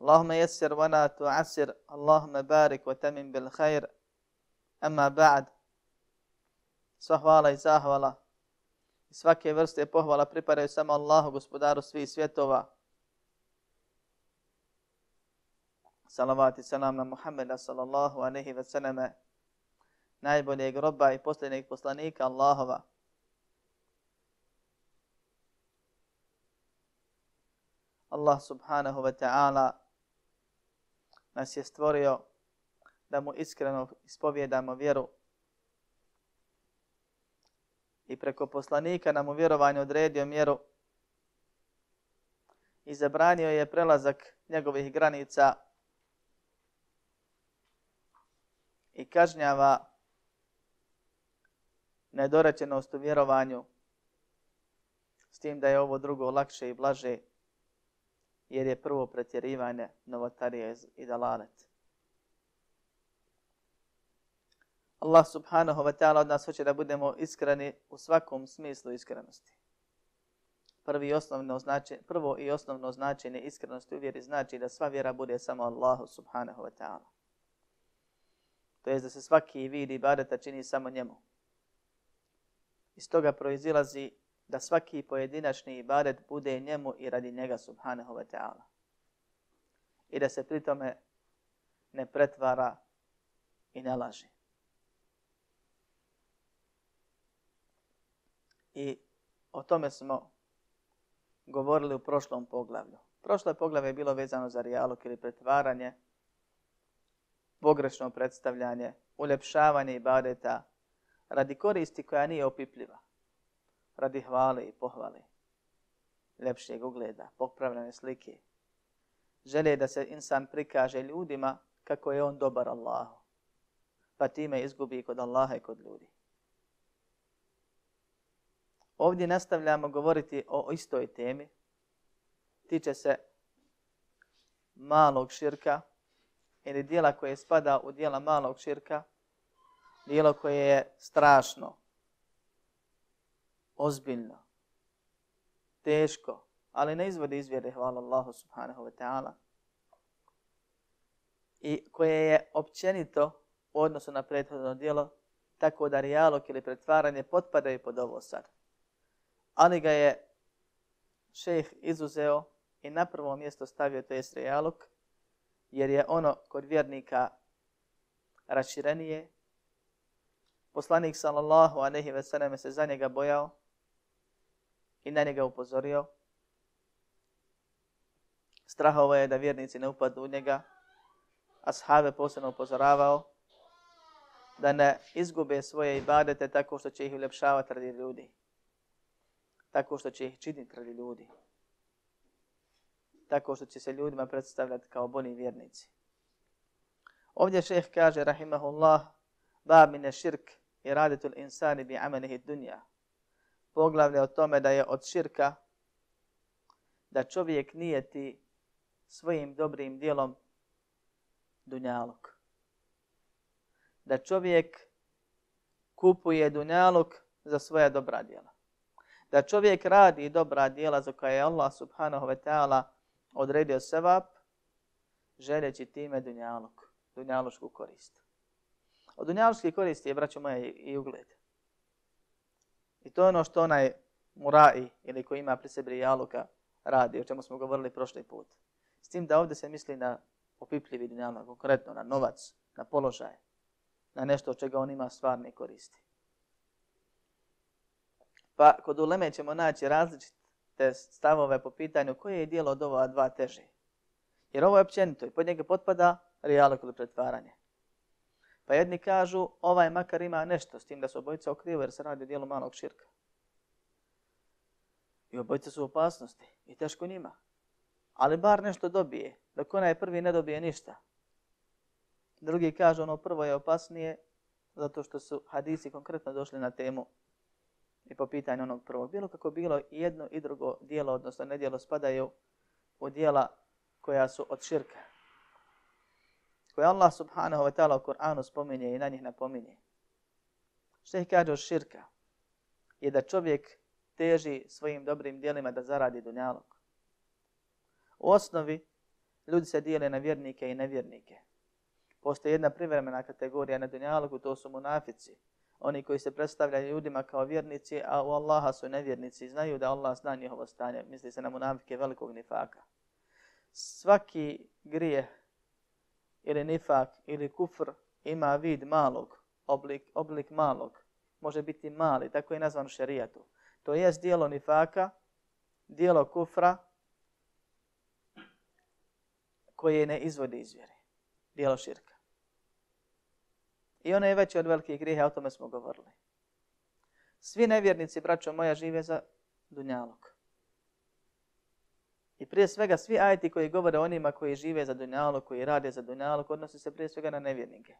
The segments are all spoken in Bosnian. Allahumma yassir wa la tu'assir, Allahumma barik wa tamim bil khair. Amma ba'd. Sva hvala i zahvala. I svake vrste pohvala pripadaju samo Allahu, gospodaru svih svjetova. Salavat i salam na Muhammeda sallallahu anehi wa sallame. Najboljeg roba i posljednjeg poslanika Allahova. Allah subhanahu wa ta'ala nas je stvorio da mu iskreno ispovjedamo vjeru i preko poslanika nam u vjerovanju odredio mjeru i zabranio je prelazak njegovih granica i kažnjava nedorečenost u vjerovanju s tim da je ovo drugo lakše i blaže jer je prvo pretjerivanje novotarije i dalalet. Allah subhanahu wa ta'ala od nas hoće da budemo iskreni u svakom smislu iskrenosti. Prvi osnovno značenje, prvo i osnovno značenje iskrenosti u vjeri znači da sva vjera bude samo Allahu subhanahu wa ta'ala. To je da se svaki vid ibadeta čini samo njemu. Iz toga proizilazi da svaki pojedinačni ibadet bude njemu i radi njega subhanahu wa ta'ala. I da se pri tome ne pretvara i ne laži. I o tome smo govorili u prošlom poglavlju. Prošle poglavlje je bilo vezano za rijalog ili pretvaranje, pogrešno predstavljanje, uljepšavanje ibadeta radi koristi koja nije opipljiva radi hvale i pohvale, lepšeg ugleda, popravljene slike. Žele da se insan prikaže ljudima kako je on dobar Allahu, pa time izgubi kod Allaha i kod ljudi. Ovdje nastavljamo govoriti o istoj temi. Tiče se malog širka ili dijela koje spada u dijela malog širka, dijelo koje je strašno ozbiljno, teško, ali ne izvode izvjere, hvala Allahu subhanahu wa ta'ala, i koje je općenito u odnosu na prethodno dijelo, tako da rijalog ili pretvaranje potpadaju pod ovo sad. Ali ga je šejh izuzeo i na prvo mjesto stavio to jest rijalog, jer je ono kod vjernika raširenije. Poslanik sallallahu aleyhi ve selleme se za njega bojao, i na njega upozorio. Strahova je da vjernici ne upadu u njega, a shave posebno upozoravao da ne izgube svoje ibadete tako što će ih uljepšavati radi ljudi, tako što će ih činiti radi ljudi, tako što će se ljudima predstavljati kao boni vjernici. Ovdje šeh kaže, rahimahullah, ba mine širk i raditul insani bi amanihi dunja poglavlje o tome da je od širka da čovjek nije ti svojim dobrim dijelom dunjalog. Da čovjek kupuje dunjalog za svoja dobra dijela. Da čovjek radi dobra dijela za koje je Allah subhanahu wa ta'ala odredio sevap, želeći time dunjalog, dunjalošku korist. Od dunjaloških koristi je, braćo moje, i ugled. I to je ono što onaj murai ili koji ima pri sebi jaluka radi, o čemu smo govorili prošli put. S tim da ovdje se misli na opipljivi dinama, konkretno na novac, na položaj, na nešto od čega on ima stvarne koristi. Pa kod uleme ćemo naći različite stavove po pitanju koje je dijelo od ova dva teže. Jer ovo je općenito i pod njega potpada rijalok ili pretvaranje. Pa jedni kažu, ovaj makar ima nešto s tim da se obojica okrivo jer se radi o dijelu malog širka. I obojica su u opasnosti i teško njima. Ali bar nešto dobije, dok onaj prvi ne dobije ništa. Drugi kaže, ono prvo je opasnije zato što su hadisi konkretno došli na temu i po pitanju onog prvog. Bilo kako bilo, i jedno i drugo dijelo, odnosno nedjelo, spadaju u dijela koja su od širka koje Allah subhanahu wa ta'ala u Kur'anu spominje i na njih napominje. Šteh kaže od širka je da čovjek teži svojim dobrim dijelima da zaradi dunjalog. U osnovi, ljudi se dijele na vjernike i nevjernike. Postoje jedna privremena kategorija na dunjalogu, to su munafici. Oni koji se predstavljaju ljudima kao vjernici, a u Allaha su nevjernici, znaju da Allah zna njihovo stanje. Misli se na munafike velikog nifaka. Svaki grijeh ili nifak ili kufr ima vid malog, oblik, oblik malog, može biti mali, tako je nazvan šerijatu. To je dijelo nifaka, dijelo kufra koje ne izvodi iz vjere, dijelo širka. I ono je veće od velikih grijeha, o tome smo govorili. Svi nevjernici, braćo moja, žive za dunjalog. I prije svega svi ajeti koji govore onima koji žive za dunjalu, koji rade za dunjalu, odnose se prije svega na nevjernike.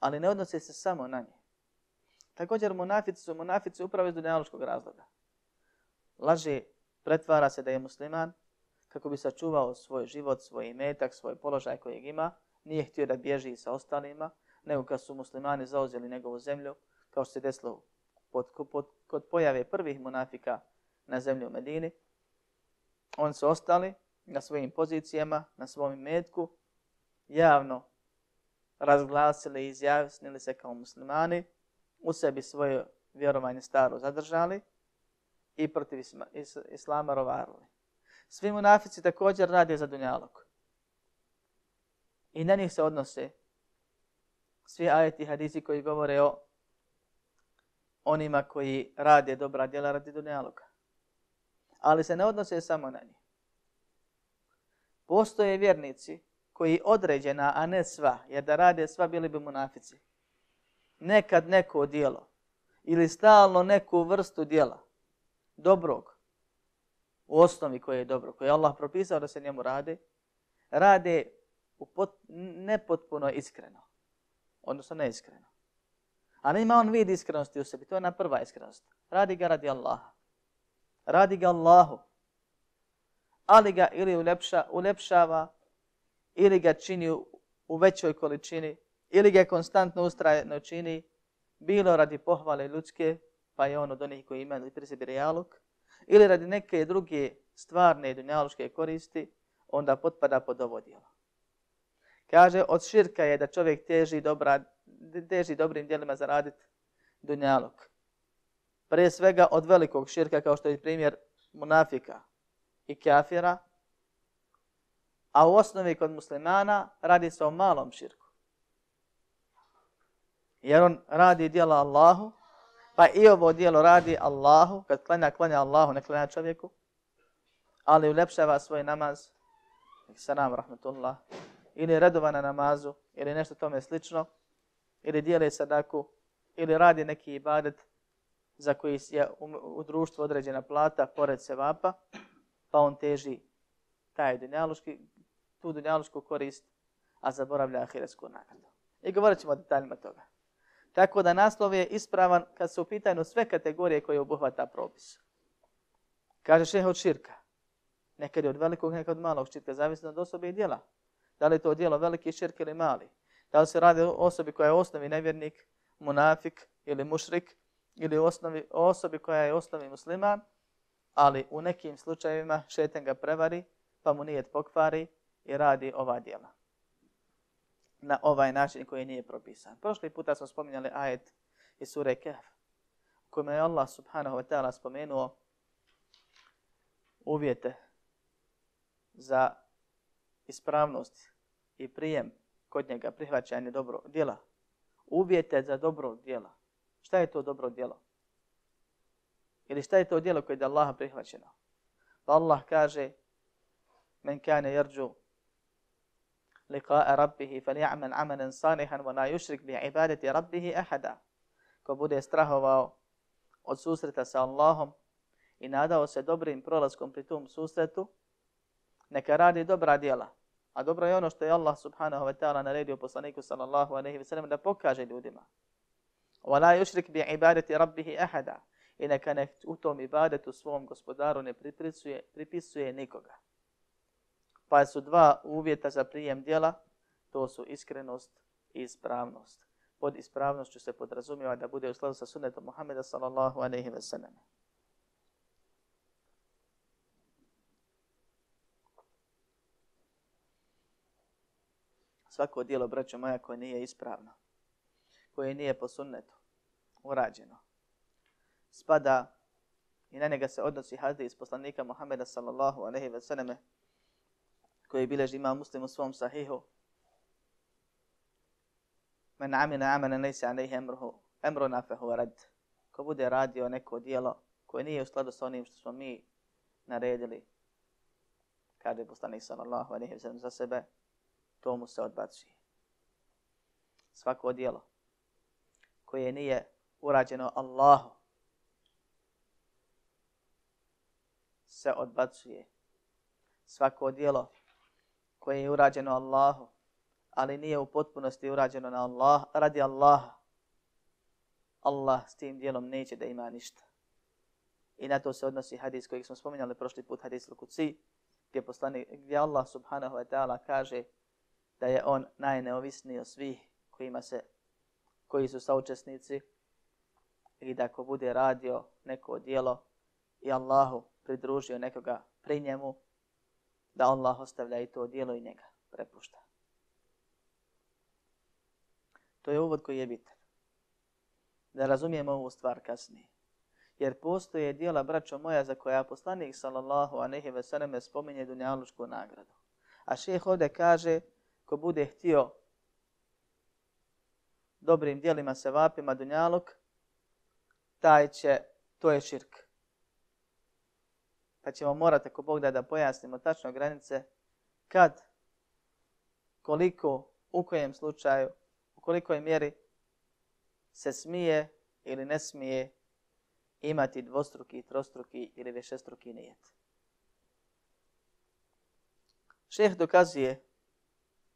Ali ne odnose se samo na nje. Također monafici su monafici upravo iz dunjaluškog razloga. Laže, pretvara se da je musliman, kako bi sačuvao svoj život, svoj imetak, svoj položaj kojeg ima, nije htio da bježi sa ostalima, nego kad su muslimani zauzeli njegovu zemlju, kao što se desilo pod, pod, kod pojave prvih monafika na zemlju u Medini, oni su ostali na svojim pozicijama, na svom metku, javno razglasili i izjasnili se kao muslimani, u sebi svoje vjerovanje staro zadržali i protiv islama rovarili. Svi munafici također radi za dunjalog. I na njih se odnose svi ajeti i hadisi koji govore o onima koji rade dobra djela radi dunjaloga ali se ne odnose samo na njih. Postoje vjernici koji određena, a ne sva, jer da rade sva bili bi munafici. Nekad neko dijelo ili stalno neku vrstu dijela dobrog, u osnovi koje je dobro, koje je Allah propisao da se njemu rade, rade u pot, nepotpuno iskreno, odnosno neiskreno. A nema on vid iskrenosti u sebi, to je na prva iskrenost. Radi ga radi Allaha radi ga Allahu, ali ga ili ulepša, ulepšava, ili ga čini u, u većoj količini, ili ga konstantno ustrajeno čini, bilo radi pohvale ljudske, pa je on od onih koji imaju pri sebi realog, ili radi neke druge stvarne i dunjaloške koristi, onda potpada pod ovo dijelo. Kaže, od širka je da čovjek teži, dobra, teži dobrim dijelima zaraditi dunjalog pre svega od velikog širka kao što je primjer munafika i kafira, a u osnovi kod muslimana radi se o malom širku. Jer on radi dijela Allahu, pa i ovo dijelo radi Allahu, kad klanja, klanja Allahu, ne klanja čovjeku, ali ulepšava svoj namaz, salam, rahmatullah, ili redova na namazu, ili nešto tome slično, ili dijeli sadaku, ili radi neki ibadet, za koji je u, u društvu određena plata pored sevapa, pa on teži taj dunjaluški, tu dunjalušku korist, a zaboravlja ahiretsku nagradu. I govorit ćemo o detaljima toga. Tako da naslov je ispravan kad se upitajno sve kategorije koje obuhvata propis. Kaže šeha od širka. Nekad je od velikog, nekad od malog širka, zavisno od osobe i djela. Da li je to djelo veliki širk ili mali? Da li se radi o osobi koja je osnovi nevjernik, munafik ili mušrik, ili osnovi, osobi koja je osnovi musliman, ali u nekim slučajevima šetan ga prevari, pa mu nijed pokvari i radi ova dijela na ovaj način koji nije propisan. Prošli puta smo spominjali ajet iz sure Kehf, u kojem je Allah subhanahu wa ta'ala spomenuo uvjete za ispravnost i prijem kod njega prihvaćanje dobro djela. Uvjete za dobro djela šta je to dobro djelo? Ili šta je to djelo koje je da Allah prihvaćeno? Pa Allah kaže, men kane jerđu liqa'a rabbihi fal ja'man amanan sanihan wa na yushrik bi ibadati rabbihi ahada. Ko bude strahovao od susreta sa Allahom i nadao se dobrim prolaskom pri tom susretu, neka radi dobra djela. A dobro je ono što je Allah subhanahu wa ta'ala naredio poslaniku sallallahu alaihi wa sallam da pokaže ljudima. وَلَا يُشْرِكْ بِعِبَادَةِ رَبِّهِ أَحَدًا I neka ne u tom ibadetu svom gospodaru ne pripisuje, pripisuje nikoga. Pa su dva uvjeta za prijem dijela, to su iskrenost i ispravnost. Pod ispravnošću se podrazumijeva da bude u sladu sa sunnetom Muhammeda sallallahu aleyhi ve sallam. Svako dijelo, braćo moja, koje nije ispravno, koje nije po sunnetu urađeno. Spada i na njega se odnosi hadis poslanika Muhammeda sallallahu alaihi ve selleme koji bilježi ima muslim u svom sahihu. Men amina amana nejse alaihi emruhu, emru nafehu rad. Ko bude radio neko dijelo koje nije u skladu sa onim što smo mi naredili, kada je poslanik sallallahu alaihi ve selleme za sebe, to mu se odbaci. Svako dijelo koje nije urađeno Allahu se odbacuje. Svako dijelo koje je urađeno Allahu, ali nije u potpunosti urađeno na Allah, radi Allaha, Allah s tim dijelom neće da ima ništa. I na to se odnosi hadis kojeg smo spominjali prošli put, hadis Lukuci, gdje, poslani, gdje Allah subhanahu wa ta'ala kaže da je on najneovisniji od svih kojima se koji su saučesnici i da ako bude radio neko dijelo i Allahu pridružio nekoga pri njemu, da Allah ostavlja i to dijelo i njega prepušta. To je uvod koji je bitan. Da razumijemo ovu stvar kasnije. Jer postoje dijela, braćo moja, za koja poslanik sallallahu anehi ve sallam spominje dunjalučku nagradu. A šeh ovdje kaže, ko bude htio dobrim dijelima se vapima dunjalog, taj će, to je širk. Pa ćemo morati, ako Bog da, da pojasnimo tačno granice, kad, koliko, u kojem slučaju, u kolikoj mjeri se smije ili ne smije imati dvostruki, trostruki ili višestruki nijet. Šeh dokazuje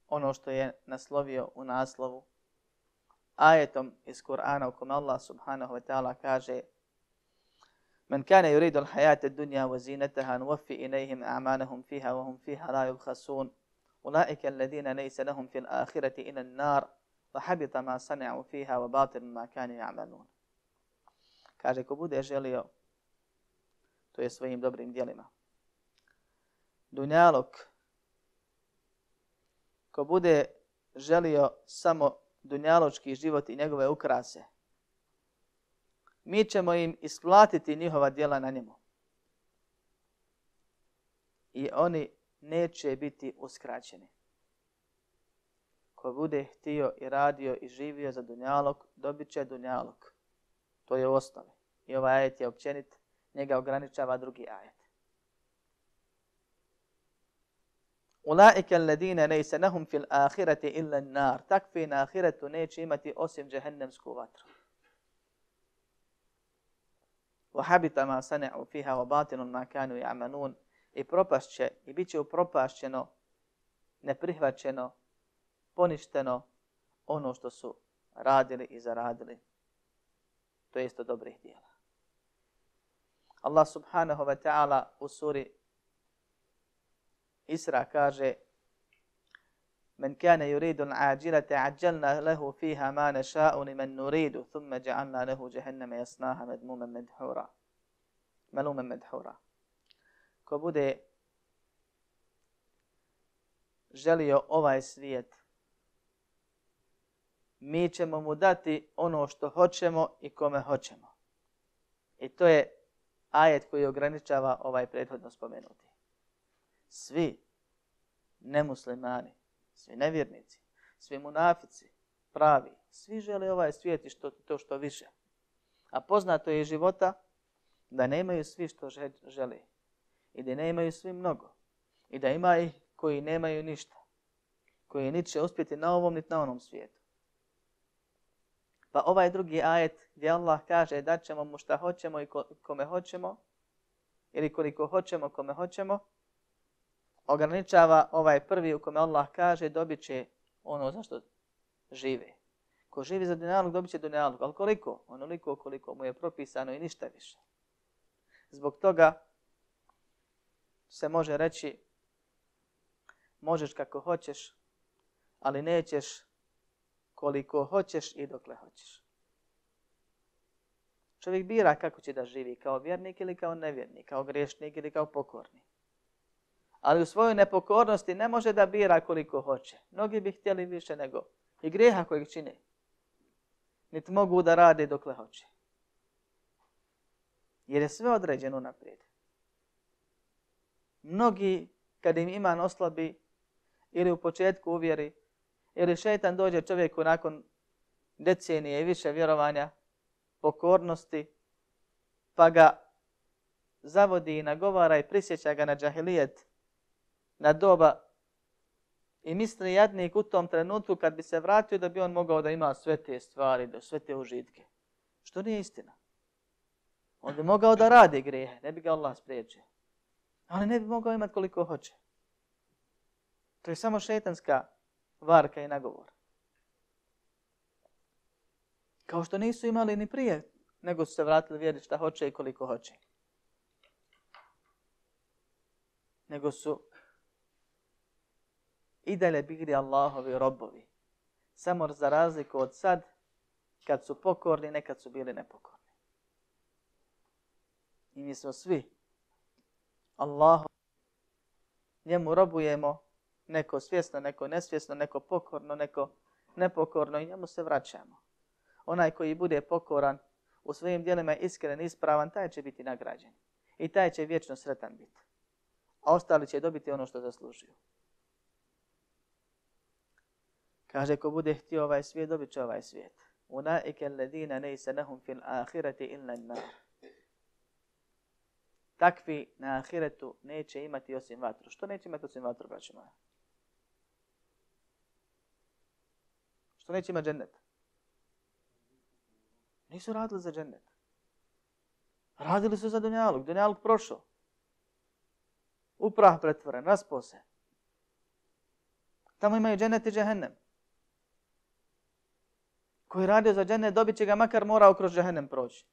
ono što je naslovio u naslovu ajetom iz Kur'ana u kome Allah subhanahu wa ta'ala kaže من كان يريد الحياة الدنيا وزينتها نوفي إليهم أعمالهم فيها وهم فيها لا يبخسون أولئك الذين ليس لهم في الآخرة إلى النار وحبط ما صنعوا فيها وباطل ما كانوا يعملون Kaže, ko bude želio, to je svojim dobrim dijelima. Dunjalog, ko bude želio samo dunjaločki život i njegove ukrase. Mi ćemo im isplatiti njihova djela na njemu. I oni neće biti uskraćeni. Ko bude htio i radio i živio za dunjalog, dobit će dunjalog. To je osnovi. I ovaj ajet je općenit, njega ograničava drugi ajet. Ulaika alladine neise nahum fil ahireti illa nar. Takvi na ahiretu neće imati osim džehennemsku vatru. Wa habita ma sane'u fiha wa batinun ma kanu i amanun. I propast će, i bit će upropašćeno, neprihvaćeno, poništeno ono što su radili i zaradili. To jest od dobrih djela. Allah subhanahu wa ta'ala u suri Isra kaže Men kane yuridu al-ajilata ajjalna lahu fiha ma nasha'u liman nuridu thumma ja'alna lahu jahannama yasnaha madmuman madhura. Maluman madhura. Ko bude želio ovaj svijet, mi ćemo mu dati ono što hoćemo i kome hoćemo. I to je ajet koji ograničava ovaj prethodno spomenuti svi nemuslimani, svi nevjernici, svi munafici, pravi, svi žele ovaj svijet i što, to što više. A poznato je života da nemaju svi što žele i da nemaju svi mnogo i da ima ih koji nemaju ništa, koji niće uspjeti na ovom niti na onom svijetu. Pa ovaj drugi ajet gdje Allah kaže da ćemo mu šta hoćemo i kome hoćemo ili koliko hoćemo kome hoćemo, ograničava ovaj prvi u kome Allah kaže dobit će ono za što žive. Ko živi za dunjalog dobit će dunjalog, ali koliko? Onoliko koliko mu je propisano i ništa više. Zbog toga se može reći možeš kako hoćeš, ali nećeš koliko hoćeš i dokle hoćeš. Čovjek bira kako će da živi, kao vjernik ili kao nevjernik, kao grešnik ili kao pokornik ali u svojoj nepokornosti ne može da bira koliko hoće. Mnogi bi htjeli više nego i greha kojeg čine. Niti mogu da rade dokle hoće. Jer je sve određeno naprijed. Mnogi, kad im iman oslabi, ili u početku uvjeri, ili šetan dođe čovjeku nakon decenije i više vjerovanja, pokornosti, pa ga zavodi i nagovara i prisjeća ga na džahilijet, na doba i misli jadnik u tom trenutku kad bi se vratio da bi on mogao da ima sve te stvari, da sve te užitke. Što nije istina. On bi mogao da radi grehe, ne bi ga Allah spriječio. Ali ne bi mogao imati koliko hoće. To je samo šetanska varka i nagovor. Kao što nisu imali ni prije, nego su se vratili vjeri šta hoće i koliko hoće. Nego su i dalje bili Allahovi robovi. Samo za razliku od sad, kad su pokorni, nekad su bili nepokorni. I mi smo svi Allahu njemu robujemo, neko svjesno, neko nesvjesno, neko pokorno, neko nepokorno i njemu se vraćamo. Onaj koji bude pokoran u svojim dijelima iskren, ispravan, taj će biti nagrađen. I taj će vječno sretan biti. A ostali će dobiti ono što zaslužuju. Kaže, ko bude htio ovaj svijet, dobit će ovaj svijet. Unaike alledina nejse nahum fil ahireti illa nar. Takvi na ahiretu neće imati osim vatru. Što neće imati osim vatru, braći moja? Što neće imati džennet? Nisu radili za džennet. Radili su za dunjaluk. Dunjaluk prošao. Uprah pretvoren, raspose. Tamo imaju džennet i džehennem koji je radio za džennet, dobit će ga makar morao kroz džehennem proći.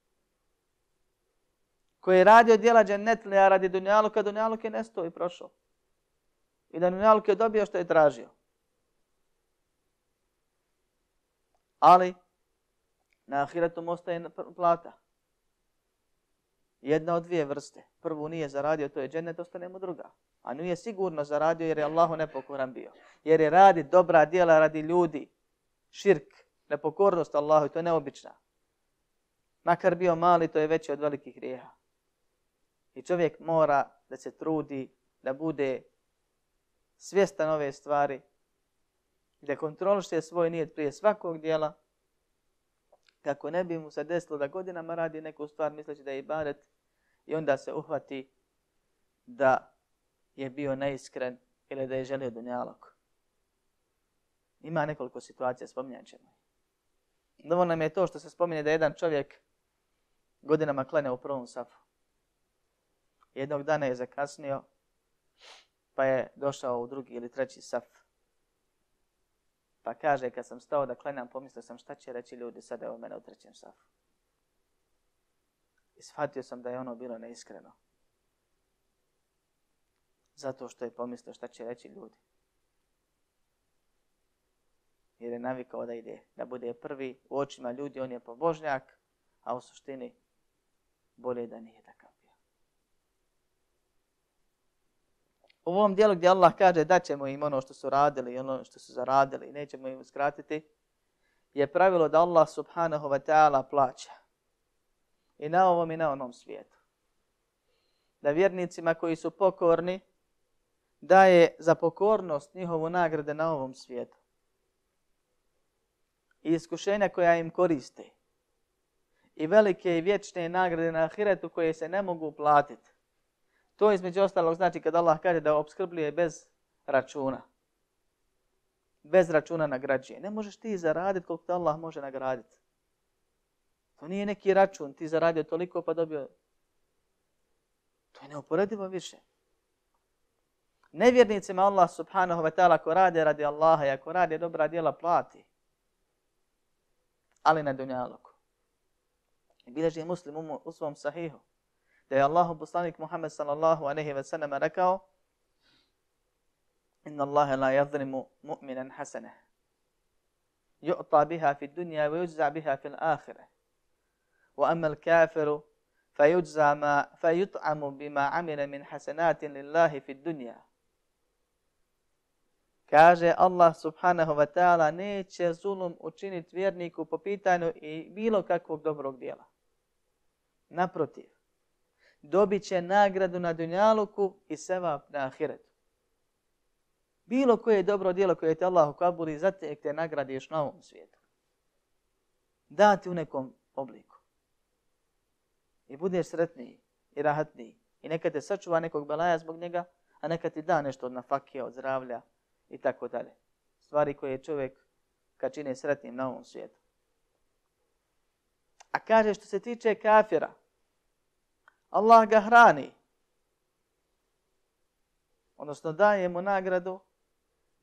Koji je radio djela džennet, ali ja radi dunjaluka, dunjaluk je nestao i prošao. I da dunjaluk je dobio što je tražio. Ali, na ahiretom ostaje plata. Jedna od dvije vrste. Prvu nije zaradio, to je džennet, ostane mu druga. A nju je sigurno zaradio jer je Allahu nepokoran bio. Jer je radi dobra djela radi ljudi. Širk nepokornost Allahu, to je neobična. Makar bio mali, to je veći od velikih grijeha. I čovjek mora da se trudi, da bude svjestan ove stvari, da kontroliše svoj nijed prije svakog dijela, kako ne bi mu se desilo da godinama radi neku stvar misleći da je ibaret i onda se uhvati da je bio neiskren ili da je želio dunjalog. Ima nekoliko situacija, spominjat ćemo ih. Dovoljno nam je to što se spominje da jedan čovjek godinama klanja u prvom safu. Jednog dana je zakasnio, pa je došao u drugi ili treći saf. Pa kaže, kad sam stao da klanjam, pomislio sam šta će reći ljudi sada o mene u trećem safu. I shvatio sam da je ono bilo neiskreno. Zato što je pomislio šta će reći ljudi jer je navikao da ide, da bude prvi. U očima ljudi on je pobožnjak, a u suštini bolje da nije takav bio. U ovom dijelu gdje Allah kaže da ćemo im ono što su radili i ono što su zaradili i nećemo im skratiti, je pravilo da Allah subhanahu wa ta'ala plaća. I na ovom i na onom svijetu. Da vjernicima koji su pokorni, daje za pokornost njihovu nagrade na ovom svijetu i iskušenja koja im koriste i velike i vječne nagrade na ahiretu koje se ne mogu platiti. To između ostalog znači kad Allah kaže da obskrblje bez računa. Bez računa nagrađuje. Ne možeš ti zaraditi koliko te Allah može nagraditi. To nije neki račun, ti zaradio toliko pa dobio. To je neuporedivo više. Nevjernicima Allah subhanahu wa ta'ala ako rade radi Allaha i ako rade dobra djela plati. ali na dunjaluku. Bileži muslim um, u svom sahihu da je Allahu poslanik Muhammed sallallahu aleyhi ve sallam rekao Inna Allahe la yazlimu mu'minan hasane Ju'ta biha fi dunja wa yujza biha fi l'akhire wa amma fa kafiru ma fa yut'amu bima عمل min حسنات lillahi fi dunja. Kaže Allah subhanahu wa ta'ala neće zulum učiniti vjerniku po pitanju i bilo kakvog dobrog dijela. Naprotiv, dobit će nagradu na dunjaluku i sevap na ahiretu. Bilo koje je dobro dijelo koje te Allah ukabuli, zatek te nagradiš na ovom svijetu. Dati u nekom obliku. I budeš sretniji i rahatniji. I neka te sačuva nekog belaja zbog njega, a neka ti da nešto od nafakija, od zdravlja, i tako dalje. Stvari koje je čovjek kad čine sretnim na ovom svijetu. A kaže što se tiče kafira, Allah ga hrani, odnosno daje mu nagradu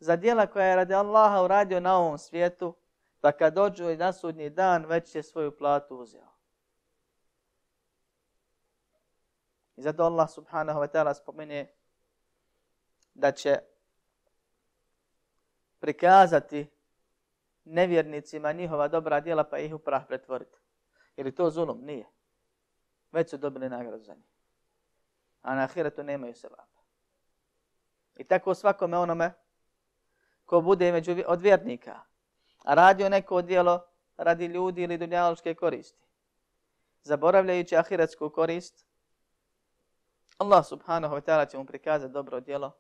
za dijela koja je radi Allaha uradio na ovom svijetu, pa kad dođu i nasudni dan, već je svoju platu uzeo. I zato Allah subhanahu wa ta'ala spomine da će prikazati nevjernicima njihova dobra djela pa ih u prah pretvoriti. Jer to zulum? Nije. Već su dobili nagradu za njih. A na ahiretu nemaju se vapa. I tako svakome onome ko bude među od vjernika, a radio neko djelo radi ljudi ili dunjaločke koristi, zaboravljajući ahiretsku korist, Allah subhanahu wa ta'ala će mu prikazati dobro djelo,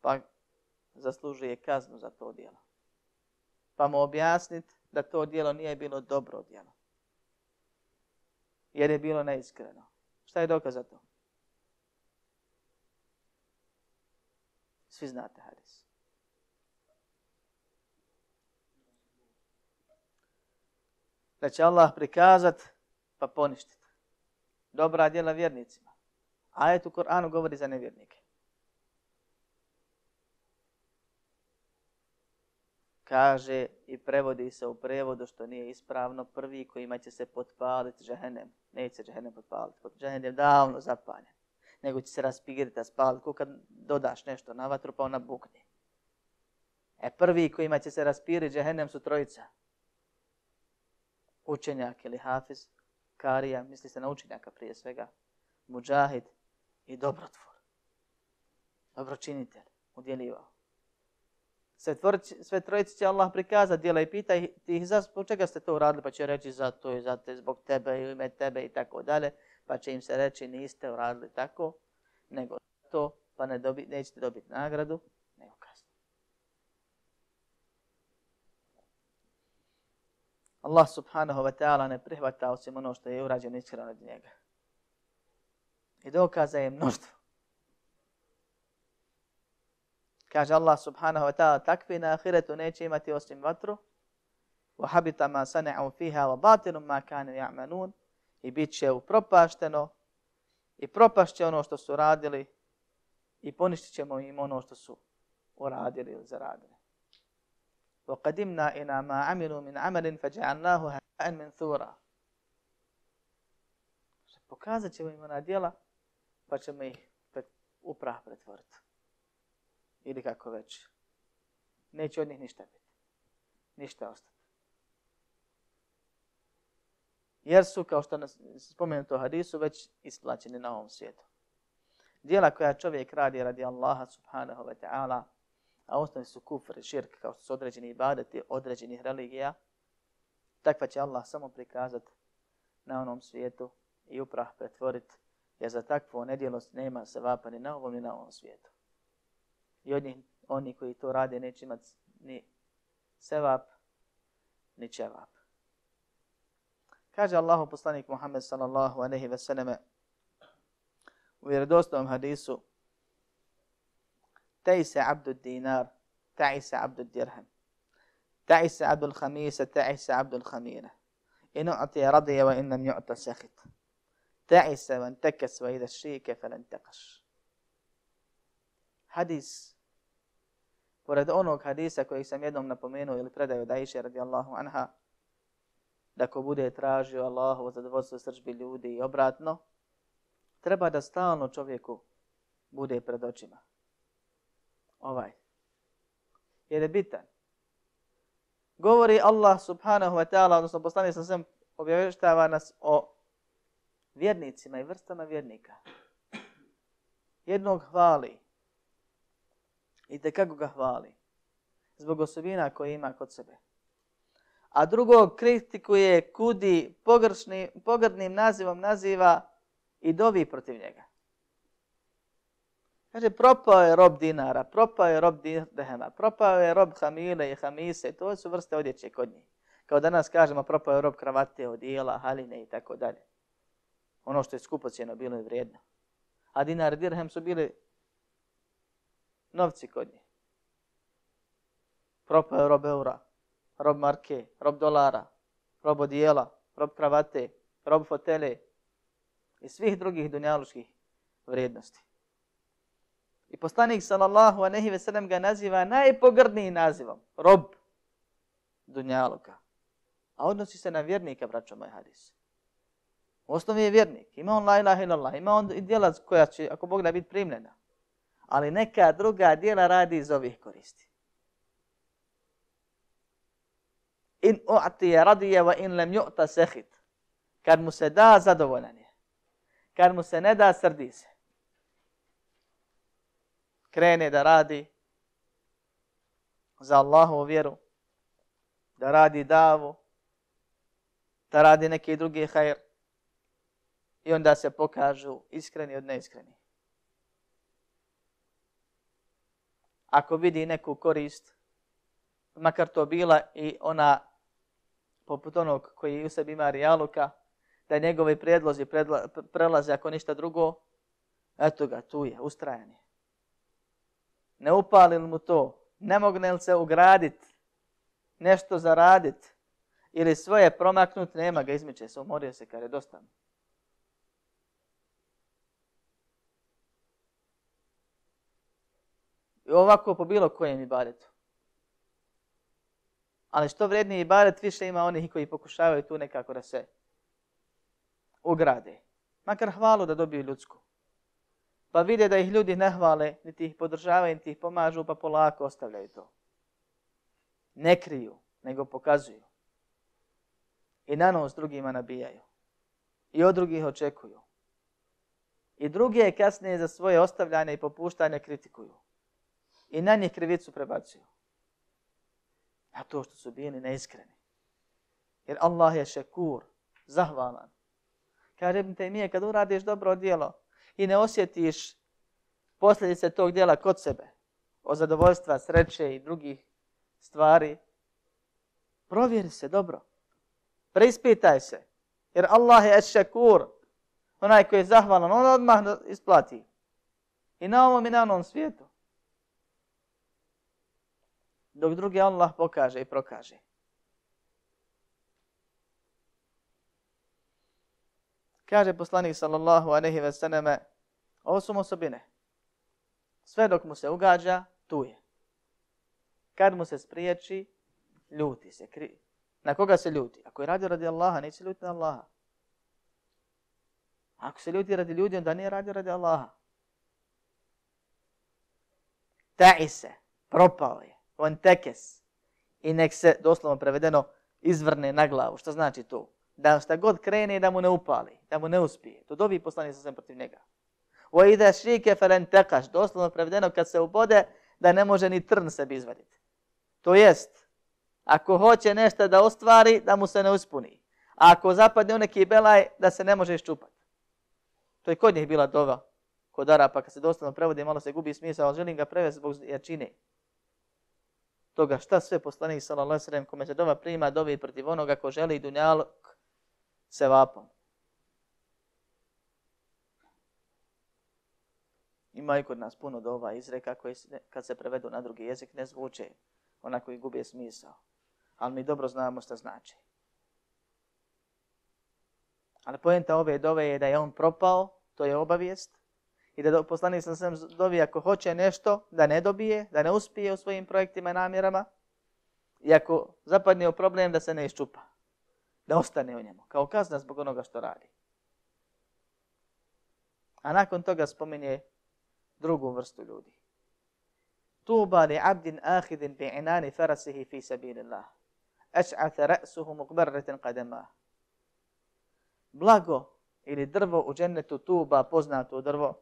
pa zaslužuje kaznu za to djelo. Pa mu objasniti da to djelo nije bilo dobro djelo. Jer je bilo neiskreno. Šta je dokaz za to? Svi znate hadis. Da će Allah prikazat pa poništit. Dobra djela vjernicima. Ajet u Koranu govori za nevjernike. kaže i prevodi se u prevodu što nije ispravno prvi kojima će se potpaliti džehennem. Neće džehennem potpaliti, pot džehennem davno zapanje. Nego će se raspigriti, raspaliti, ko kad dodaš nešto na vatru pa ona bukne. E prvi kojima će se raspiriti džehennem su trojica. Učenjak ili hafiz, karija, misli se na učenjaka prije svega, muđahid i dobrotvor. Dobročinitelj, udjelivao sve, tvorci, sve trojici će Allah prikazati djela i pita ih za zbog čega ste to uradili, pa će reći za to i za te, zbog tebe i ime tebe i tako dalje, pa će im se reći niste uradili tako, nego to, pa ne dobi, nećete dobiti nagradu, nego kasno. Allah subhanahu wa ta'ala ne prihvata osim ono što je urađeno iskreno od njega. I dokaza je mnoštvo. kaže Allah subhanahu wa ta'ala, takvi na ahiretu neće imati osim vatru, وَحَبِتَ مَا سَنَعُوا فِيهَا وَبَاطِنُ مَا كَانُوا يَعْمَنُونَ i bit će upropašteno i propašće ono što su radili i poništit ćemo im ono što su uradili ili zaradili. وَقَدِمْنَا إِنَا مَا عَمِلُوا مِنْ عَمَلٍ فَجَعَلْنَاهُ هَاً مِنْ ثُورَ Pokazat ćemo im ona djela pa ćemo ih u prah pretvoriti ili kako već. Neće od njih ništa biti. Ništa ostati. Jer su, kao što nas spomenuto u hadisu, već isplaćeni na ovom svijetu. Dijela koja čovjek radi radi Allaha subhanahu wa ta'ala, a ostali su kufr, širk, kao što su određeni ibadati, određenih religija, takva će Allah samo prikazati na onom svijetu i uprah pretvoriti, jer za takvo nedjelost nema se vapani na ovom i na ovom svijetu. I oni, oni koji to rade neće imati ni sevap, ni čevap. Kaže Allahu poslanik Muhammed sallallahu aleyhi ve selleme u vjerodostavom hadisu Taj se abdu dinar, taj se abdu dirham. Taj se abdu l'hamisa, taj se abdu l'hamina. In u'ti je radija, wa in nam ju'ta sehit. Taj se van tekas, wa idha šike, falan tekaš. Hadis pored onog hadisa koji sam jednom napomenuo ili predaju da iše radijallahu anha, da ko bude tražio Allahovo zadovoljstvo srđbi ljudi i obratno, treba da stalno čovjeku bude pred očima. Ovaj. Jer je bitan. Govori Allah subhanahu wa ta'ala, odnosno poslanje sam sam objavještava nas o vjernicima i vrstama vjernika. Jednog hvali, i te kako ga hvali zbog osobina koje ima kod sebe. A drugo kritikuje kudi pogrešni, pogrdnim nazivom naziva i dovi protiv njega. Kaže, propao je rob dinara, propao je rob dehema, propao je rob hamile i hamise, to su vrste odjeće kod njih. Kao danas kažemo, propao je rob kravate, odijela, haline i tako dalje. Ono što je skupocijeno bilo je vrijedno. A dinar i dirhem su bili novci kod njih. Propao je rob eura, rob marke, rob dolara, rob odijela, rob kravate, rob fotele i svih drugih dunjaluških vrijednosti. I poslanik sallallahu anehi ve sellem ga naziva najpogrdniji nazivom, rob dunjaluka. A odnosi se na vjernika, braćo moj hadis. U osnovi je vjernik. Ima on la ilaha ilallah, ima on i djela koja će, ako Bog da, biti primljena ali neka druga dijela radi iz ovih koristi. In u'ti je radije wa in lem ju'ta sehit. Kad mu se da, zadovoljan je. Kad mu se ne da, srdi se. Krene da radi za Allahovu vjeru, da radi davu, da radi neki drugi hajr i onda se pokažu iskreni od neiskreni. ako vidi neku korist, makar to bila i ona poput onog koji u sebi ima rijaluka, da njegove predlozi prelaze ako ništa drugo, eto ga, tu je, ustrajan je. Ne upali mu to, ne mogne li se ugradit, nešto zaradit, ili svoje promaknut, nema ga, izmiče se, umorio se kar je dostan. ovako po bilo kojem ibadetu. Ali što vrednije ibadet, više ima onih koji pokušavaju tu nekako da se ograde. Makar hvalu da dobiju ljudsku. Pa vide da ih ljudi ne hvale, niti ih podržavaju, niti ih pomažu, pa polako ostavljaju to. Ne kriju, nego pokazuju. I na nos drugima nabijaju. I od drugih očekuju. I druge kasnije za svoje ostavljanje i popuštanje kritikuju i na njih krivicu prebacuju. Na to što su bili neiskreni. Jer Allah je šekur, zahvalan. Kaže mi te mije, kad uradiš dobro djelo i ne osjetiš posljedice tog djela kod sebe, o zadovoljstva, sreće i drugih stvari, provjeri se dobro. Preispitaj se. Jer Allah je šekur, onaj koji je zahvalan, on odmah isplati. I na ovom i na onom svijetu dok druge Allah pokaže i prokaže. Kaže poslanik sallallahu alaihi ve selleme, ovo su mu osobine. Sve dok mu se ugađa, tu je. Kad mu se spriječi, ljuti se. Kri... Na koga se ljuti? Ako je radio radi Allaha, neće ljuti na Allaha. Ako se ljuti radi ljudi, onda nije radio radi Allaha. Ta'i se, propao je. Vantekes. I nek se, doslovno prevedeno, izvrne na glavu. Što znači to? Da šta god krene, da mu ne upali, da mu ne uspije. To dobi poslanje sasvim protiv njega. Wa ida shike falantakash, doslovno prevedeno kad se ubode da ne može ni trn sebi izvaditi. To jest, ako hoće nešto da ostvari, da mu se ne uspuni. A ako zapadne u neki belaj, da se ne može iščupati. To je kod njih bila dova, kod Arapa, kad se doslovno prevodi, malo se gubi smisla, ali želim ga prevesti zbog jačine toga šta sve poslanik sallallahu alejhi ve sellem kome se dova prima dovi protiv onoga ko želi dunjaluk se vapom. Ima i kod nas puno dova izreka koje kad se prevedu na drugi jezik ne zvuče onako i gubi smisao. Ali mi dobro znamo šta znači. Ali pojenta ove dove je da je on propao, to je obavijest, i da poslanik sam sam dobije ako hoće nešto, da ne dobije, da ne uspije u svojim projektima i namjerama i ako zapadne u problem da se ne iščupa, da ostane u njemu, kao kazna zbog onoga što radi. A nakon toga spominje drugu vrstu ljudi. Tuba li abdin ahidin bi inani farasihi fi sabirillah. Aš'ata ra'suhu mukbarretin qadema. Blago ili drvo u džennetu tuba, poznato drvo,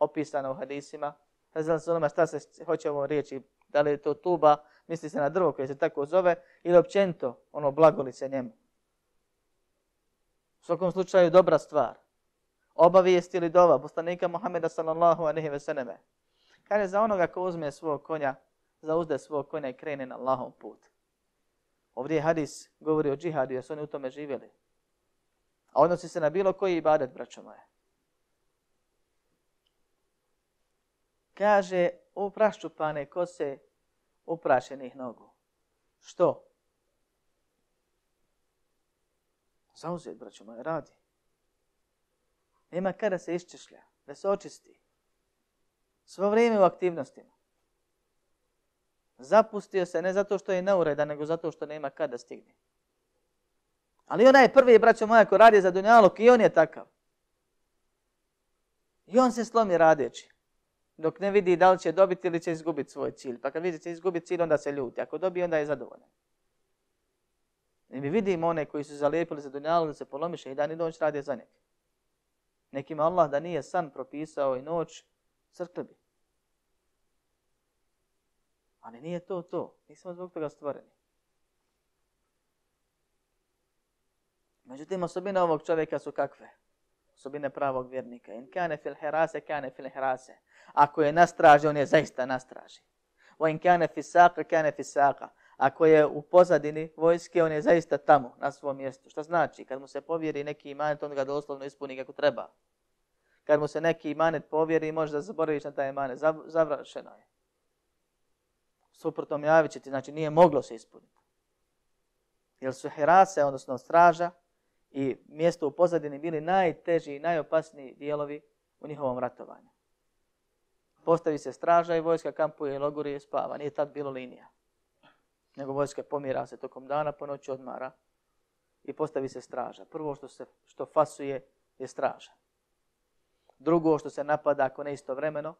opisana u hadisima. Znači se onoma šta se hoće ovom riječi, da li je to tuba, misli se na drvo koje se tako zove, ili općento ono blagoli se njemu. U svakom slučaju dobra stvar. Obavijest ili dova, poslanika Muhammeda sallallahu anehi ve seneme. Kaže za onoga ko uzme svog konja, za uzde svog konja i krene na Allahom put. Ovdje hadis govori o džihadu, jer su oni u tome živjeli. A odnosi se na bilo koji ibadet, braćo moje. kaže u praščupane kose uprašenih nogu. Što? Zauzet, braću moje, radi. Nema kada se iščešlja, da se očisti. Svo vrijeme u aktivnostima. Zapustio se ne zato što je neuredan, nego zato što nema kada stigne. Ali onaj prvi, braćo moja, ko radi za Dunjaluk, i on je takav. I on se slomi radeći dok ne vidi da li će dobiti ili će izgubiti svoj cilj. Pa kad vidi će izgubiti cilj, onda se ljuti. Ako dobije, onda je zadovoljan. I mi vidimo one koji su zalijepili za dunjalu da se polomiše i dan i noć rade za njeg. Nekima Allah da nije san propisao i noć, crkli bi. Ali nije to to. Nismo zbog toga stvoreni. Međutim, osobine ovog čovjeka su kakve? osobine pravog vjernika. In kane fil hirase, kane fil hirase. Ako je nastraži, on je zaista nastraži. O in kane fisaka, kane fisaka. Ako je u pozadini vojske, on je zaista tamo, na svom mjestu. Šta znači? Kad mu se povjeri neki imanet, on ga doslovno ispuni kako treba. Kad mu se neki imanet povjeri, može da zaboraviš na taj imanet. Završeno je. Suprotom javit će ti, znači nije moglo se ispuniti. Jer su hirase, odnosno straža, i mjesto u pozadini bili najteži i najopasniji dijelovi u njihovom ratovanju. Postavi se straža i vojska kampuje i logori je spava. Nije tad bilo linija. Nego vojska pomira se tokom dana, po noću odmara i postavi se straža. Prvo što se što fasuje je straža. Drugo što se napada ako ne istovremeno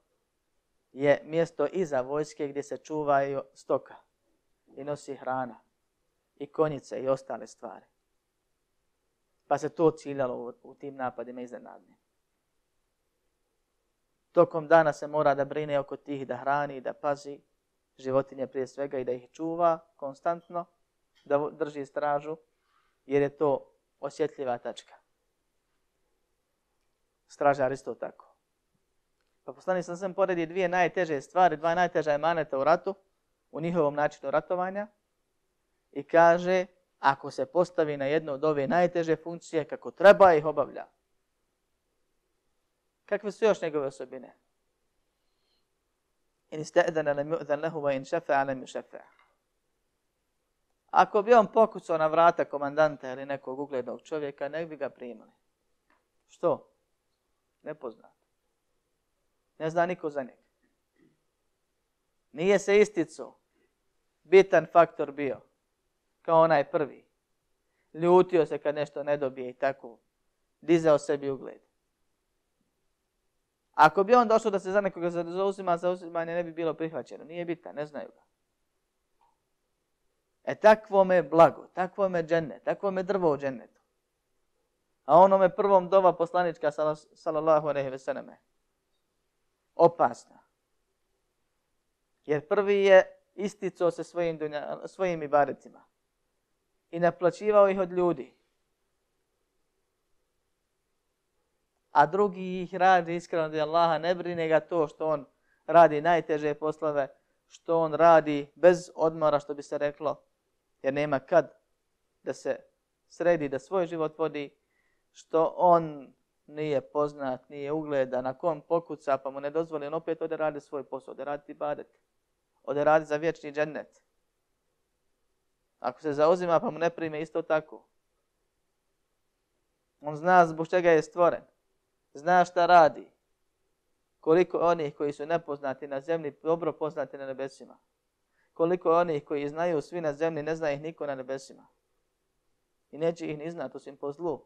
je mjesto iza vojske gdje se čuvaju stoka i nosi hrana i konjice i ostale stvari pa se to ciljalo u, u tim napadima iznenadne. Tokom dana se mora da brine oko tih, da hrani, da pazi životinje prije svega i da ih čuva konstantno, da drži stražu, jer je to osjetljiva tačka. Stražar isto tako. Pa poslani sam sam poredi dvije najteže stvari, dva najteža emaneta u ratu, u njihovom načinu ratovanja, i kaže ako se postavi na jednu od ove najteže funkcije kako treba ih obavlja. Kakve su još njegove osobine? In ste'dana nam yu'dan lehu wa in šefe'a nam yu'šefe'a. Ako bi on pokucao na vrata komandanta ili nekog uglednog čovjeka, ne bi ga primali. Što? Ne pozna. Ne zna niko za njega. Nije se isticu. Bitan faktor bio kao onaj prvi. Ljutio se kad nešto ne dobije i tako. Dizao sebi ugled. Ako bi on došao da se za nekoga zauzima, zauzimanje ne bi bilo prihvaćeno. Nije bitan, ne znaju ga. E takvo me blago, takvo me dženne, takvo me drvo u džennetu. A onome prvom dova poslanička, salallahu alaihi ve sallame, opasna. Jer prvi je isticao se svojim, dunja, svojim ibaricima i naplaćivao ih od ljudi. A drugi ih radi iskreno da Allaha ne brine ga to što on radi najteže poslove, što on radi bez odmora što bi se reklo, jer nema kad da se sredi, da svoj život vodi, što on nije poznat, nije ugleda, na kom pokuca, pa mu ne dozvoli, on opet ode radi svoj posao, ode raditi badet, ode radi za vječni džennet. Ako se zauzima pa mu ne prime, isto tako. On zna zbog čega je stvoren. Zna šta radi. Koliko onih koji su nepoznati na zemlji, dobro poznati na nebesima. Koliko onih koji znaju svi na zemlji, ne zna ih niko na nebesima. I neće ih ni znati, osim po zlu.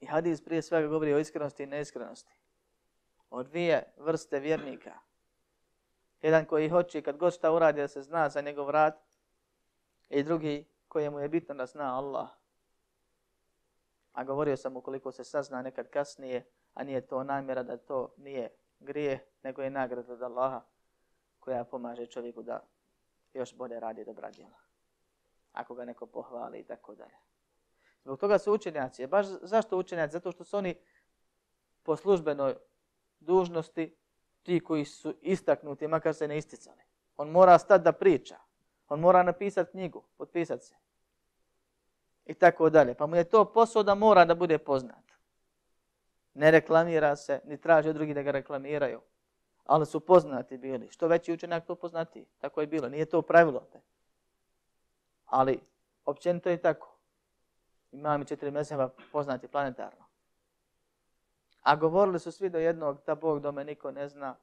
I hadis prije svega govori o iskrenosti i neiskrenosti. O dvije vrste vjernika. Jedan koji hoće kad god šta uradi da se zna za njegov rad. I drugi kojemu je bitno da zna Allah. A govorio sam ukoliko se sazna nekad kasnije, a nije to namjera da to nije grije, nego je nagrada od Allaha koja pomaže čovjeku da još bolje radi dobra djela. Ako ga neko pohvali i tako dalje. Zbog toga su učenjaci, baš zašto učenjaci? Zato što su oni po službenoj dužnosti ti koji su istaknuti, makar se ne isticali. On mora stati da priča. On mora napisati knjigu, potpisati se. I tako dalje. Pa mu je to posao da mora da bude poznat. Ne reklamira se, ni traži od drugih da ga reklamiraju. Ali su poznati bili. Što veći učenak, to poznati. Tako je bilo. Nije to pravilo. Ali, općenito je tako. Imam i četiri meseva poznati planetarno. A govorili su svi do jednog, ta Bog do me niko ne zna.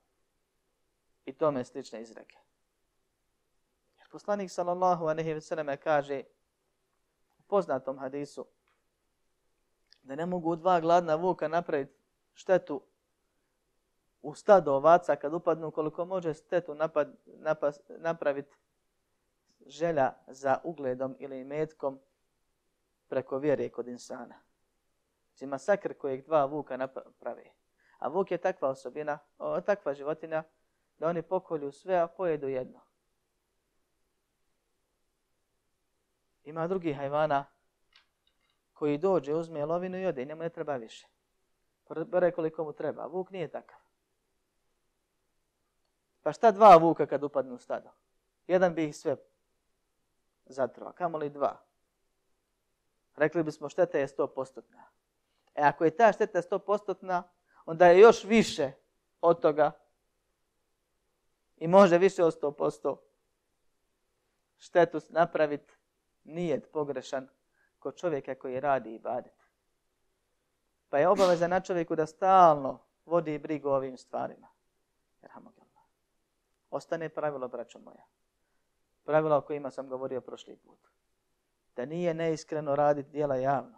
I tome slične izreke. Jer poslanik sallallahu anehi ve sallame kaže u poznatom hadisu da ne mogu dva gladna vuka napraviti štetu u stado ovaca kad upadnu koliko može štetu napad, napas, napraviti želja za ugledom ili metkom preko vjere kod insana. Znači masakr kojeg dva vuka naprave. A vuk je takva osobina, o, takva životina, da oni pokolju sve, a pojedu jedno. Ima drugih hajvana koji dođe, uzme lovinu i ode, njemu ne treba više. Bore koliko mu treba, vuk nije takav. Pa šta dva vuka kad upadnu u stado? Jedan bi ih sve zatrova, kamo li dva? Rekli bismo šteta je sto postotna. E ako je ta šteta 100%-na, onda je još više od toga. I može više od 100% štetu napraviti nije pogrešan kod čovjeka koji radi i bade. Pa je obaveza na čovjeku da stalno vodi brigu o ovim stvarima. Ostane pravilo, braćo moja. Pravilo o kojima sam govorio prošli put. Da nije neiskreno raditi dijela javno.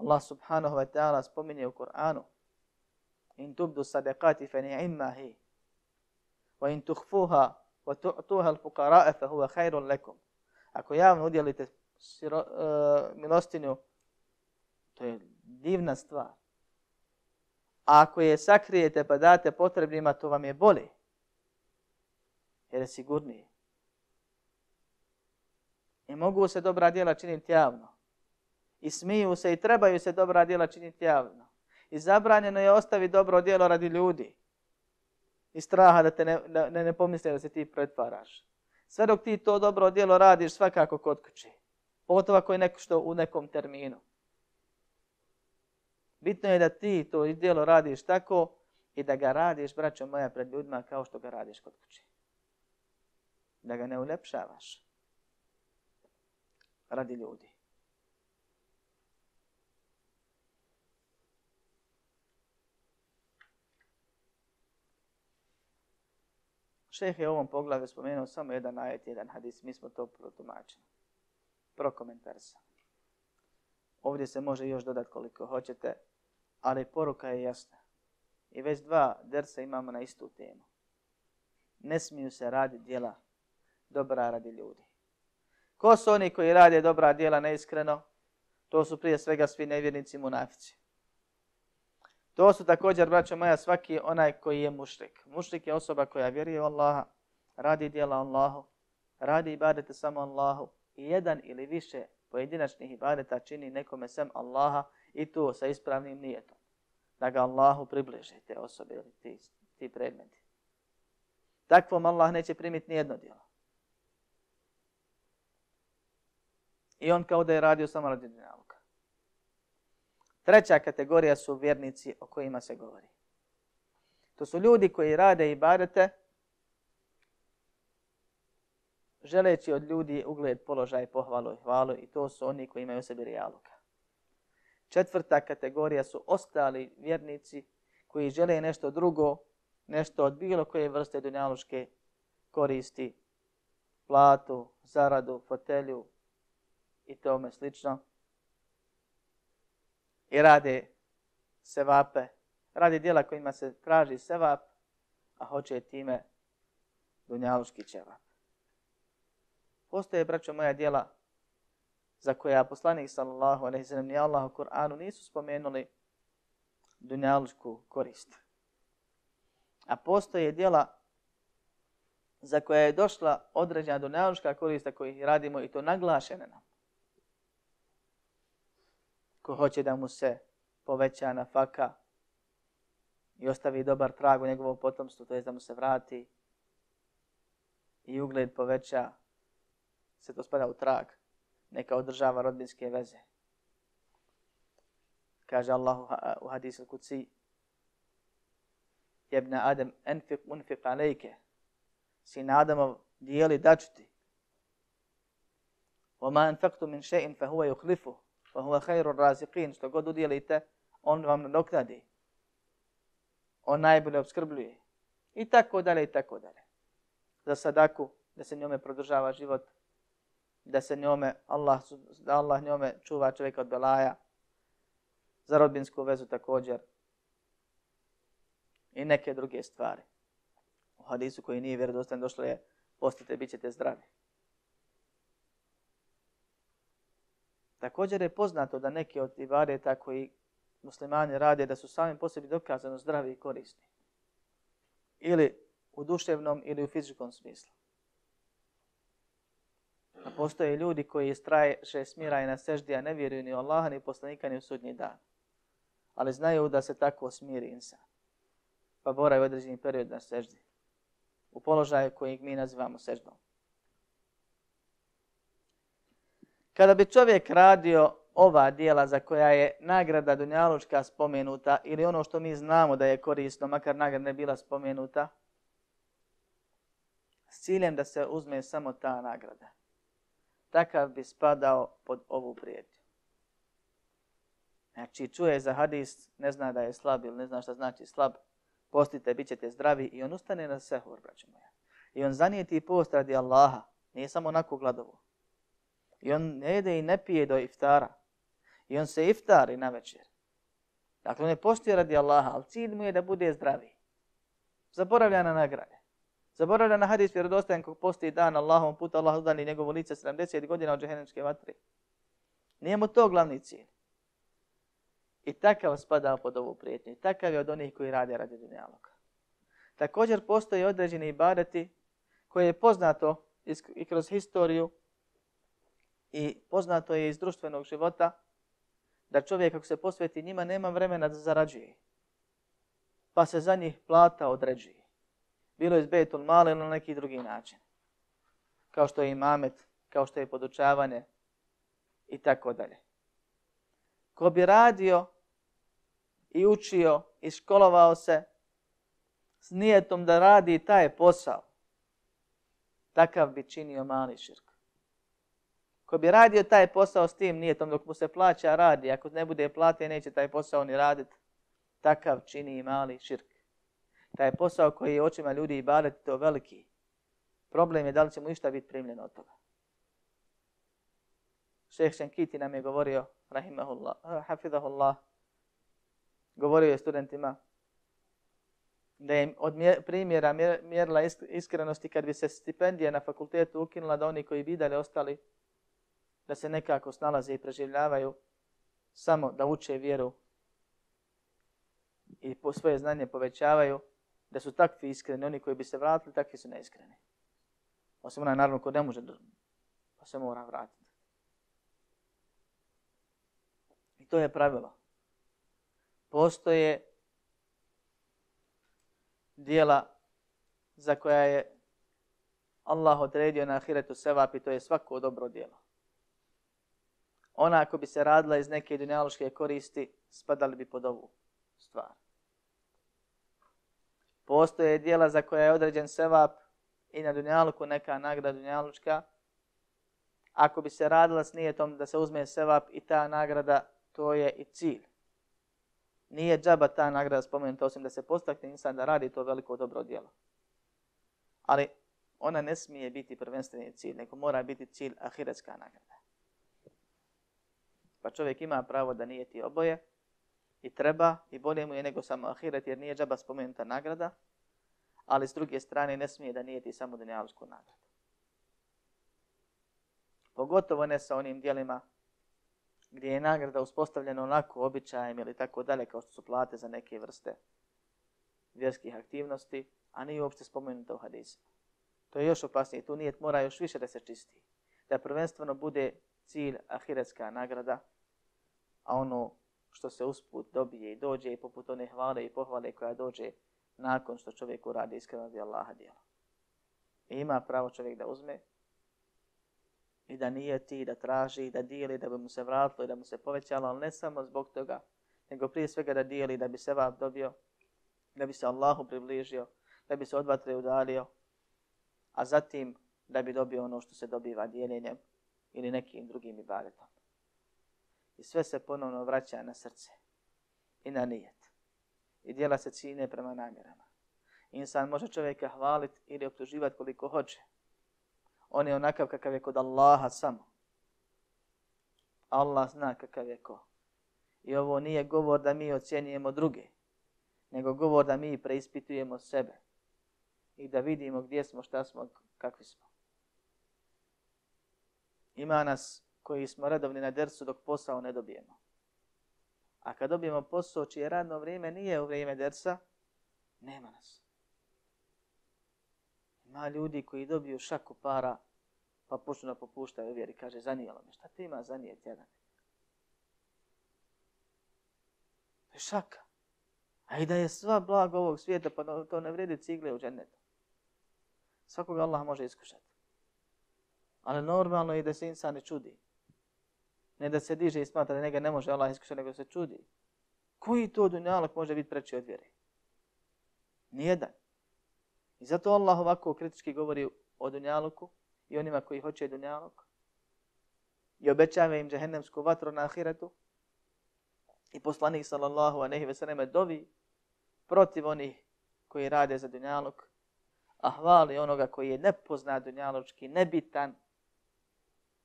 Allah subhanahu wa ta'ala spominje u Kur'anu in tubdu sadaqati fa ni'ma hi wa in tukhfuha wa tu'tuha al-fuqara'a fa huwa khairun lakum ako javno udjelite siro, uh, eh, milostinu to je divna stvar a ako je sakrijete pa date potrebnima to vam je bolje jer je sigurnije i mogu se dobra djela činiti javno I smiju se i trebaju se dobra djela činiti javno. I zabranjeno je ostavi dobro djelo radi ljudi. I straha da te ne, ne, ne pomisli da se ti pretvaraš. Sve dok ti to dobro djelo radiš svakako kod kuće. Pogotovo ako je neko što u nekom terminu. Bitno je da ti to djelo radiš tako i da ga radiš, braćo moja, pred ljudima kao što ga radiš kod kuće. Da ga ne ulepšavaš. Radi ljudi. Šeh je ovom poglavu spomenuo samo jedan ajet, jedan hadis. Mi smo to protumačili. Prokomentarsa. Ovdje se može još dodat koliko hoćete, ali poruka je jasna. I već dva dersa imamo na istu temu. Ne smiju se radi djela dobra radi ljudi. Ko su oni koji rade dobra djela neiskreno? To su prije svega svi nevjernici munafici. To su također, braćo moja, svaki onaj koji je mušrik. Mušrik je osoba koja vjeruje u Allaha, radi dijela Allahu, radi ibadete samo Allahu i jedan ili više pojedinačnih ibadeta čini nekome sem Allaha i tu sa ispravnim nijetom. Da ga Allahu približe te osobe ili ti, ti predmeti. Takvom Allah neće primiti nijedno djelo. I on kao da je radio samo radi dinalog. Treća kategorija su vjernici o kojima se govori. To su ljudi koji rade i barete želeći od ljudi ugled, položaj, pohvalu i hvalu i to su oni koji imaju u sebi rijaluka. Četvrta kategorija su ostali vjernici koji žele nešto drugo, nešto od bilo koje vrste dunjaluške koristi, platu, zaradu, fotelju i tome slično i rade sevape, rade dijela kojima se traži sevap, a hoće time dunjaluški ćevap. Postoje, braćo moja, dijela za koje poslanik sallallahu alaihi sallam ni Allah u Kur'anu nisu spomenuli dunjalučku korist. A postoje dijela za koje je došla određena dunjalučka korista koji radimo i to naglašene nam ko hoće da mu se poveća na faka i ostavi dobar trag u njegovom potomstvu, to je da mu se vrati i ugled poveća, se to spada u trag, neka održava rodbinske veze. Kaže Allah u hadisu kuci, jebna Adam, enfik unfik alejke, sin Adamov, dijeli daću ti. Oma enfektu min še'in fe huve juhlifu, Fa huwa khairur raziqin, što god udjelite, on vam nadoknadi. On najbolje obskrbljuje. I tako dalje, i tako dalje. Za sadaku, da se njome produžava život, da se njome, Allah, da Allah njome čuva čovjeka od belaja, za rodbinsku vezu također, i neke druge stvari. U hadisu koji nije vjerodostan došlo je, postite, bit ćete zdravi. Također je poznato da neke od ibadeta koji muslimani rade da su sami po sebi dokazano zdravi i korisni. Ili u duševnom ili u fizičkom smislu. A postoje ljudi koji istraje še smira i na seždija ne vjeruju ni Allaha ni poslanika ni u sudnji dan. Ali znaju da se tako smiri insan. Pa boraju određeni period na seždi. U položaju kojeg mi nazivamo seždom. Kada bi čovjek radio ova dijela za koja je nagrada Dunjalučka spomenuta ili ono što mi znamo da je korisno, makar nagrada ne bila spomenuta, s ciljem da se uzme samo ta nagrada. Takav bi spadao pod ovu prijetju. Znači, čuje za hadist, ne zna da je slab ili ne zna šta znači slab, postite, bit ćete zdravi i on ustane na sehur, braću moja. I on zanijeti post radi Allaha, nije samo onako gladovo. I on ne jede i ne pije do iftara. I on se iftari na večer. Dakle, on je postio radi Allaha, ali cilj mu je da bude zdravi. Zaboravlja na nagrade. Zaboravlja na hadis vjerodostajan kog posti dan Allahom puta Allah udani njegovu lice 70 godina od džehennemske vatre. Nije mu to glavni cilj. I takav spada pod ovu prijetnju. I takav je od onih koji rade radi dunjaloga. Također postoje određeni ibadeti koje je poznato i kroz historiju I poznato je iz društvenog života da čovjek ako se posveti njima nema vremena da zarađuje. Pa se za njih plata određuje. Bilo je zbetul male ili na neki drugi način. Kao što je imamet, kao što je podučavanje i tako dalje. Ko bi radio i učio i školovao se s nijetom da radi taj posao, takav bi činio mali širk ko bi radio taj posao s tim nijetom, dok mu se plaća, radi. Ako ne bude plate, neće taj posao ni raditi. Takav čini i mali širk. Taj posao koji je očima ljudi i badati, to veliki. Problem je da li će mu išta biti primljeno od toga. Šeh Šenkiti nam je govorio, rahimahullah, eh, hafidahullah, govorio je studentima, da je od primjera mjerila iskrenosti kad bi se stipendije na fakultetu ukinula da oni koji bi dalje ostali da se nekako snalaze i preživljavaju samo da uče vjeru i po svoje znanje povećavaju, da su takvi iskreni, oni koji bi se vratili, takvi su neiskreni. Osim pa onaj naravno ko ne može, pa se mora vratiti. I to je pravilo. Postoje dijela za koja je Allah odredio na ahiretu sevap i to je svako dobro dijelo ona ako bi se radila iz neke dunjaloške koristi, spadali bi pod ovu stvar. Postoje dijela za koje je određen sevap i na dunjaluku neka nagrada dunjalučka. Ako bi se radila s nijetom da se uzme sevap i ta nagrada, to je i cilj. Nije džaba ta nagrada spomenuta, osim da se postakne insan da radi to veliko dobro dijelo. Ali ona ne smije biti prvenstveni cilj, nego mora biti cilj ahiretska nagrada. Pa čovjek ima pravo da nije ti oboje i treba i bolje mu je nego samo ahiret jer nije džaba spomenuta nagrada, ali s druge strane ne smije da nije ti samo dunjalučku nagradu. Pogotovo ne sa onim dijelima gdje je nagrada uspostavljena onako običajem ili tako dalje kao što su plate za neke vrste vjerskih aktivnosti, a nije uopšte spomenuta u hadisu. To je još opasnije, tu nijet mora još više da se čisti. Da prvenstveno bude cilj ahiretska nagrada, a ono što se usput dobije i dođe, poput one hvale i pohvale koja dođe nakon što čovjek uradi iskreno radi Allaha djela. I ima pravo čovjek da uzme i da nije ti, da traži, da dijeli, da bi mu se vratilo i da mu se povećalo, ali ne samo zbog toga, nego prije svega da dijeli, da bi se vab dobio, da bi se Allahu približio, da bi se od vatre udalio, a zatim da bi dobio ono što se dobiva dijeljenjem ili nekim drugim ibadetom i sve se ponovno vraća na srce i na nijet. I dijela se čine prema namjerama. Insan može čovjeka hvaliti ili optuživati koliko hoće. On je onakav kakav je kod Allaha samo. Allah zna kakav je ko. I ovo nije govor da mi ocjenjujemo druge, nego govor da mi preispitujemo sebe i da vidimo gdje smo, šta smo, kakvi smo. Ima nas koji smo redovni na dersu dok posao ne dobijemo. A kad dobijemo posao čije radno vrijeme nije u vrijeme dersa, nema nas. Ima ljudi koji dobiju šaku para, pa počnu da popuštaju vjeri. Kaže, zanijelo me. Šta ti ima zanijet jedan? Šaka. A i da je sva blaga ovog svijeta, pa to ne vredi cigle u džennetu. Svakoga Allah može iskušati. Ali normalno je da se insan ne čudi ne da se diže i smatra da njega ne može Allah iskušati, nego se čudi. Koji to dunjalak može biti preći od vjere? Nijedan. I zato Allah ovako kritički govori o dunjaluku i onima koji hoće dunjaluk i obećava im džahennemsku vatru na ahiretu i poslanik sallallahu a nehi veseleme dovi protiv onih koji rade za dunjaluk a hvali onoga koji je nepozna dunjalučki, nebitan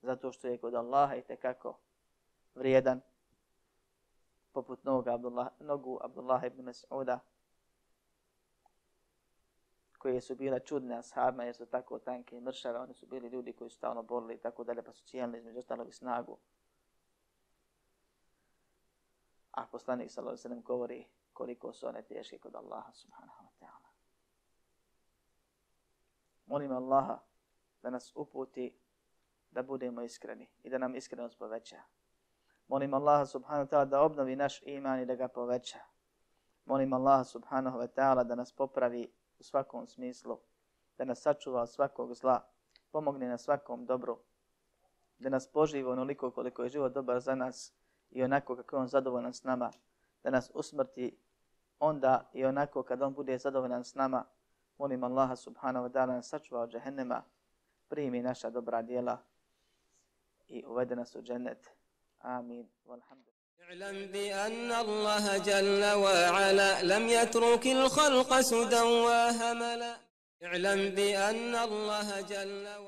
zato što je kod Allaha i tekako kako vrijedan poput noga Abdullah, nogu Abdullah ibn Mas'uda koje su bila čudne ashabima jer su tako tanke i mršave. Oni su bili ljudi koji su stalno borili i tako dalje pa su cijelili između ostalog snagu. A poslanik sallallahu alaihi sallam govori koliko su one teške kod Allaha subhanahu wa ta'ala. Molim Allaha da nas uputi da budemo iskreni i da nam iskrenost poveća. Molim Allah subhanahu wa ta'ala da obnovi naš iman i da ga poveća. Molim Allah subhanahu wa ta'ala da nas popravi u svakom smislu, da nas sačuva od svakog zla, pomogne na svakom dobru, da nas poživi onoliko koliko je život dobar za nas i onako kako je on zadovoljan s nama, da nas usmrti onda i onako kad on bude zadovoljan s nama. Molim Allah subhanahu wa ta'ala da nas sačuva od džahennema, primi naša dobra dijela i uvede nas u džennet. آمين والحمد لله اعلم بأن الله جل وعلا لم يترك الخلق سدى وهملا اعلم بأن الله جل وعلا